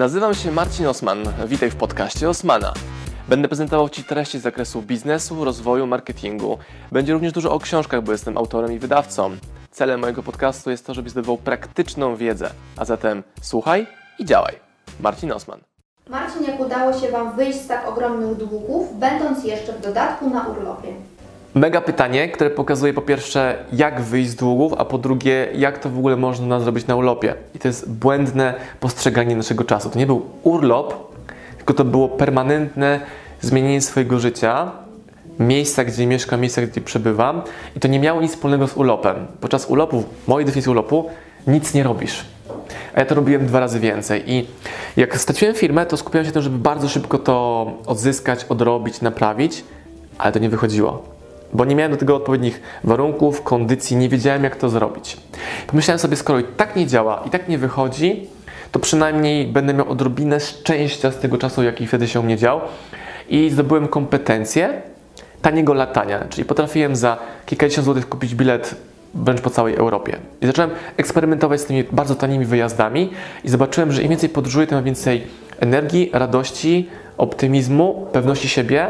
Nazywam się Marcin Osman. Witaj w podcaście Osmana. Będę prezentował Ci treści z zakresu biznesu, rozwoju, marketingu. Będzie również dużo o książkach, bo jestem autorem i wydawcą. Celem mojego podcastu jest to, żebyś zdobywał praktyczną wiedzę. A zatem słuchaj i działaj. Marcin Osman. Marcin, jak udało się Wam wyjść z tak ogromnych długów, będąc jeszcze w dodatku na urlopie? Mega pytanie, które pokazuje po pierwsze, jak wyjść z długów, a po drugie, jak to w ogóle można zrobić na urlopie. I to jest błędne postrzeganie naszego czasu. To nie był urlop, tylko to było permanentne zmienienie swojego życia, miejsca, gdzie mieszkam, miejsca, gdzie przebywam. I to nie miało nic wspólnego z urlopem. Podczas urlopu, mojej definicji urlopu, nic nie robisz. A ja to robiłem dwa razy więcej. I jak straciłem firmę, to skupiałem się na tym, żeby bardzo szybko to odzyskać, odrobić, naprawić, ale to nie wychodziło bo nie miałem do tego odpowiednich warunków, kondycji, nie wiedziałem jak to zrobić. Pomyślałem sobie, skoro i tak nie działa, i tak nie wychodzi, to przynajmniej będę miał odrobinę szczęścia z tego czasu, jaki wtedy się mnie dział i zdobyłem kompetencje taniego latania, czyli potrafiłem za kilkadziesiąt złotych kupić bilet wręcz po całej Europie. I zacząłem eksperymentować z tymi bardzo tanimi wyjazdami i zobaczyłem, że im więcej podróżuję, tym więcej energii, radości, optymizmu, pewności siebie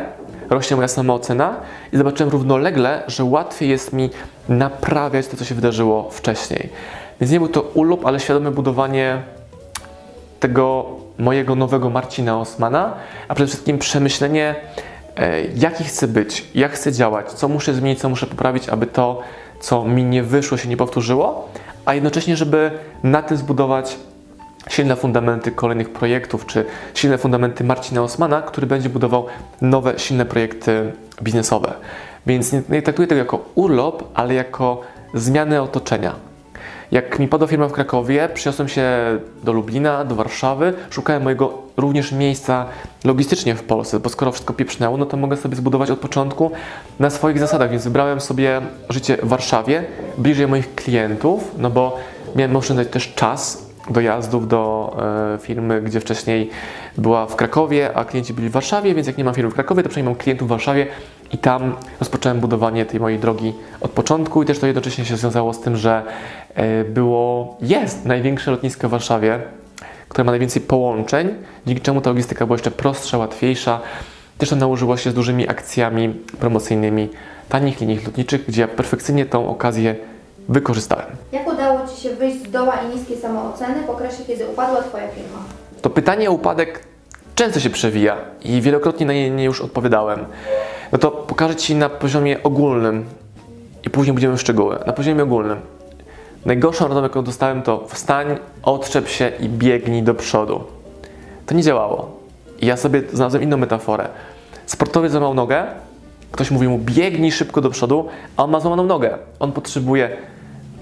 rośnie moja samoocena i zobaczyłem równolegle, że łatwiej jest mi naprawiać to, co się wydarzyło wcześniej. Więc nie był to urlop, ale świadome budowanie tego mojego nowego Marcina Osmana, a przede wszystkim przemyślenie, e, jaki chcę być, jak chcę działać, co muszę zmienić, co muszę poprawić, aby to, co mi nie wyszło, się nie powtórzyło, a jednocześnie, żeby na tym zbudować silne fundamenty kolejnych projektów, czy silne fundamenty Marcina Osmana, który będzie budował nowe, silne projekty biznesowe. Więc nie, nie traktuję tego jako urlop, ale jako zmianę otoczenia. Jak mi padła firma w Krakowie, przyniosłem się do Lublina, do Warszawy, szukałem mojego również miejsca logistycznie w Polsce, bo skoro wszystko pieprznęło, no to mogę sobie zbudować od początku na swoich zasadach, więc wybrałem sobie życie w Warszawie, bliżej moich klientów, no bo miałem oszczędzać też czas, dojazdów do e, firmy, gdzie wcześniej była w Krakowie, a klienci byli w Warszawie, więc jak nie mam firmy w Krakowie, to przynajmniej mam klientów w Warszawie i tam rozpocząłem budowanie tej mojej drogi od początku i też to jednocześnie się związało z tym, że e, było, jest największe lotnisko w Warszawie, które ma najwięcej połączeń, dzięki czemu ta logistyka była jeszcze prostsza, łatwiejsza. Też to nałożyło się z dużymi akcjami promocyjnymi tanich linii lotniczych, gdzie ja perfekcyjnie tą okazję wykorzystałem. Się wyjść z doła i niskiej samooceny w okresie, kiedy upadła Twoja firma? To pytanie o upadek często się przewija i wielokrotnie na nie już odpowiadałem. No to pokażę Ci na poziomie ogólnym i później będziemy w szczegóły. Na poziomie ogólnym. Najgorszą radą, jaką dostałem, to wstań, odczep się i biegnij do przodu. To nie działało. I ja sobie znalazłem inną metaforę. Sportowiec złamał nogę, ktoś mówi mu biegnij szybko do przodu, a on ma złamaną nogę. On potrzebuje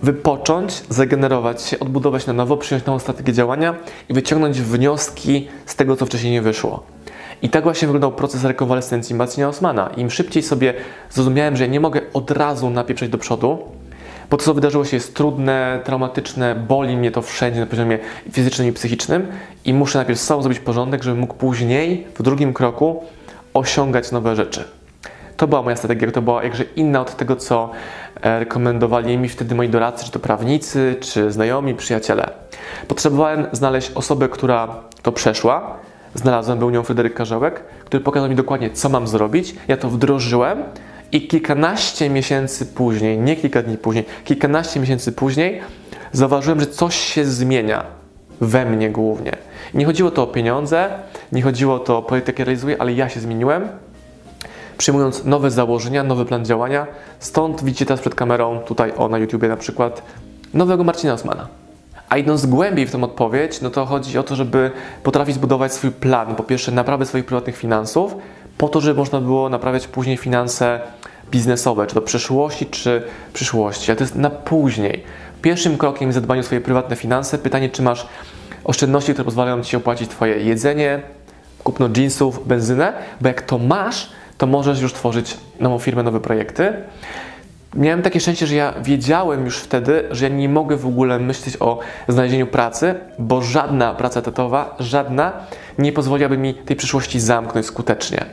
wypocząć, zagenerować się, odbudować na nowo, przyjąć nową strategię działania i wyciągnąć wnioski z tego, co wcześniej nie wyszło. I tak właśnie wyglądał proces rekonwalescencji Marcina Osmana. Im szybciej sobie zrozumiałem, że ja nie mogę od razu napieprzeć do przodu, bo to, co wydarzyło się, jest trudne, traumatyczne, boli mnie to wszędzie na poziomie fizycznym i psychicznym i muszę najpierw sobą zrobić porządek, żebym mógł później, w drugim kroku, osiągać nowe rzeczy. To była moja strategia, to była jakże inna od tego, co e, rekomendowali mi wtedy moi doradcy, czy to prawnicy, czy znajomi, przyjaciele. Potrzebowałem znaleźć osobę, która to przeszła. Znalazłem, był nią Fryderyk Karzełek, który pokazał mi dokładnie, co mam zrobić. Ja to wdrożyłem i kilkanaście miesięcy później, nie kilka dni później, kilkanaście miesięcy później zauważyłem, że coś się zmienia we mnie głównie. Nie chodziło to o pieniądze, nie chodziło to o projekt, jaki realizuję, ale ja się zmieniłem przyjmując nowe założenia, nowy plan działania. Stąd widzicie teraz przed kamerą, tutaj o na YouTubie na przykład, nowego Marcina Osmana. A idąc głębiej w tę odpowiedź, no to chodzi o to, żeby potrafić zbudować swój plan, po pierwsze naprawy swoich prywatnych finansów, po to, żeby można było naprawiać później finanse biznesowe, czy to przeszłości, czy przyszłości, ale to jest na później. Pierwszym krokiem jest zadbanie o swoje prywatne finanse. Pytanie, czy masz oszczędności, które pozwalają Ci opłacić Twoje jedzenie, kupno jeansów, benzynę, bo jak to masz, to możesz już tworzyć nową firmę, nowe projekty. Miałem takie szczęście, że ja wiedziałem już wtedy, że ja nie mogę w ogóle myśleć o znalezieniu pracy, bo żadna praca etatowa, żadna nie pozwoliłaby mi tej przyszłości zamknąć skutecznie.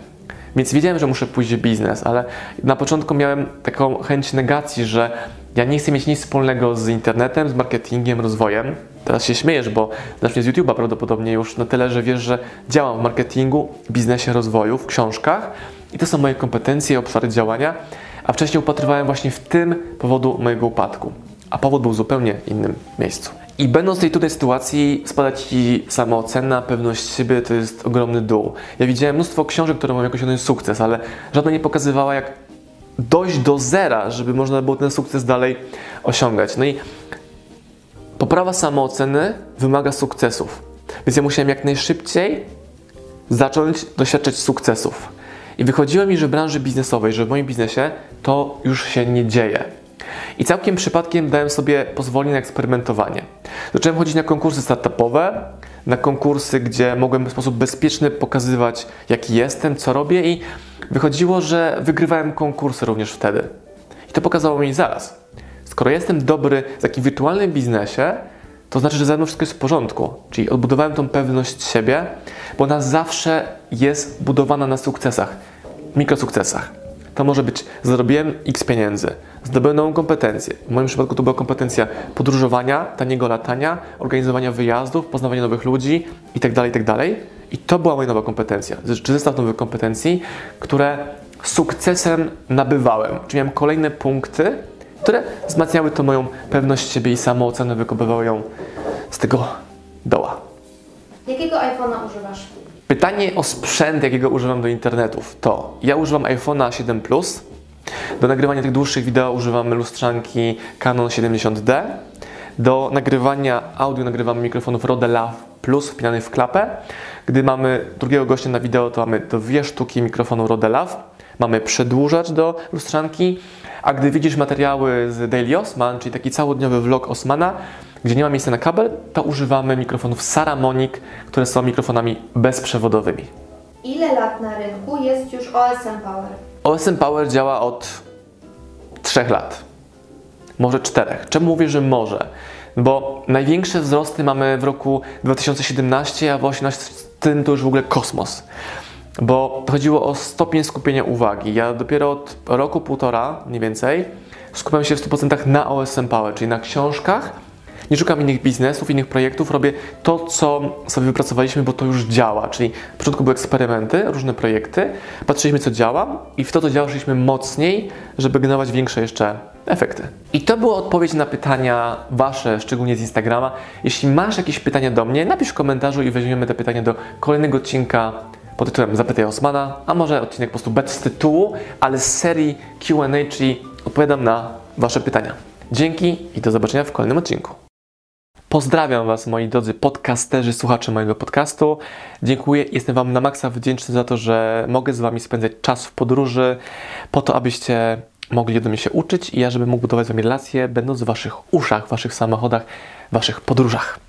Więc wiedziałem, że muszę pójść w biznes, ale na początku miałem taką chęć negacji, że Ja nie chcę mieć nic wspólnego z internetem, z marketingiem, rozwojem. Teraz się śmiejesz, bo znasz mnie z YouTube'a prawdopodobnie już na tyle, że wiesz, że działam w marketingu, biznesie, rozwoju, w książkach i to są moje kompetencje, obszary działania, a wcześniej upatrywałem właśnie w tym powodu mojego upadku. A powód był w zupełnie innym miejscu. I będąc w tej tutaj sytuacji, spada Ci samoocena, pewność siebie, to jest ogromny dół. Ja widziałem mnóstwo książek, które mają jakoś jeden sukces, ale żadna nie pokazywała, jak dojść do zera, żeby można było ten sukces dalej osiągać. No i poprawa samooceny wymaga sukcesów. Więc ja musiałem jak najszybciej zacząć doświadczać sukcesów. I wychodziło mi, że w branży biznesowej, że w moim biznesie to już się nie dzieje. I całkiem przypadkiem dałem sobie pozwolenie na eksperymentowanie. Zacząłem chodzić na konkursy startupowe, na konkursy, gdzie mogłem w sposób bezpieczny pokazywać, jaki jestem, co robię, i wychodziło, że wygrywałem konkursy również wtedy. I to pokazało mi zaraz. Skoro jestem dobry w takim wirtualnym biznesie, to znaczy, że ze mną wszystko jest w porządku. Czyli odbudowałem tą pewność siebie, bo ona zawsze jest budowana na sukcesach, mikrosukcesach. To może być, zarobiłem x pieniędzy, zdobyłem nową kompetencję. W moim przypadku to była kompetencja podróżowania, taniego latania, organizowania wyjazdów, poznawania nowych ludzi itd., itd. I to była moja nowa kompetencja, czy zestaw nowych kompetencji, które sukcesem nabywałem. Czyli miałem kolejne punkty, które wzmacniały to moją pewność siebie i samoocenę, wykopywały ją z tego doła. Jakiego iPhone'a używasz? Pytanie o sprzęt, jakiego używam do internetów, to ja używam iPhone'a 7 Plus. Do nagrywania tych dłuższych wideo używam lustrzanki Canon 70D. Do nagrywania audio nagrywam mikrofonów Rode Lav Plus wpinanych w klapę. Gdy mamy drugiego gościa na wideo, to mamy dwie sztuki mikrofonu Rode Lav. Mamy przedłużacz do lustrzanki, a gdy widzisz materiały z Daily Osman, czyli taki całodniowy vlog Osmana, gdzie nie ma miejsca na kabel, to używamy mikrofonów Saramonic, które są mikrofonami bezprzewodowymi. Ile lat na rynku jest już OSM Power? OSM Power działa od 3 lat, może 4. Czemu mówię, że może? Bo największe wzrosty mamy w roku 2017, a w 2018 to już w ogóle kosmos. Bo chodziło o stopień skupienia uwagi. Ja dopiero od roku, półtora mniej więcej skupiam się w 100% na OSM Power, czyli na książkach. Nie szukam innych biznesów, innych projektów, robię to, co sobie wypracowaliśmy, bo to już działa. Czyli w początku były eksperymenty, różne projekty, patrzyliśmy, co działa i w to, co działa, szliśmy mocniej, żeby generować większe jeszcze efekty. I to była odpowiedź na pytania Wasze, szczególnie z Instagrama. Jeśli masz jakieś pytania do mnie, napisz w komentarzu i weźmiemy te pytania do kolejnego odcinka pod tytułem Zapytaj Osmana, a może odcinek po prostu bez tytułu, ale z serii Q&A, czyli odpowiadam na Wasze pytania. Dzięki i do zobaczenia w kolejnym odcinku. Pozdrawiam Was, moi drodzy podcasterzy, słuchacze mojego podcastu. Dziękuję, jestem Wam na maksa wdzięczny za to, że mogę z Wami spędzać czas w podróży, po to, abyście mogli do mnie się uczyć i ja, żebym mógł budować z Wami relacje, będąc w Waszych uszach, Waszych samochodach, Waszych podróżach.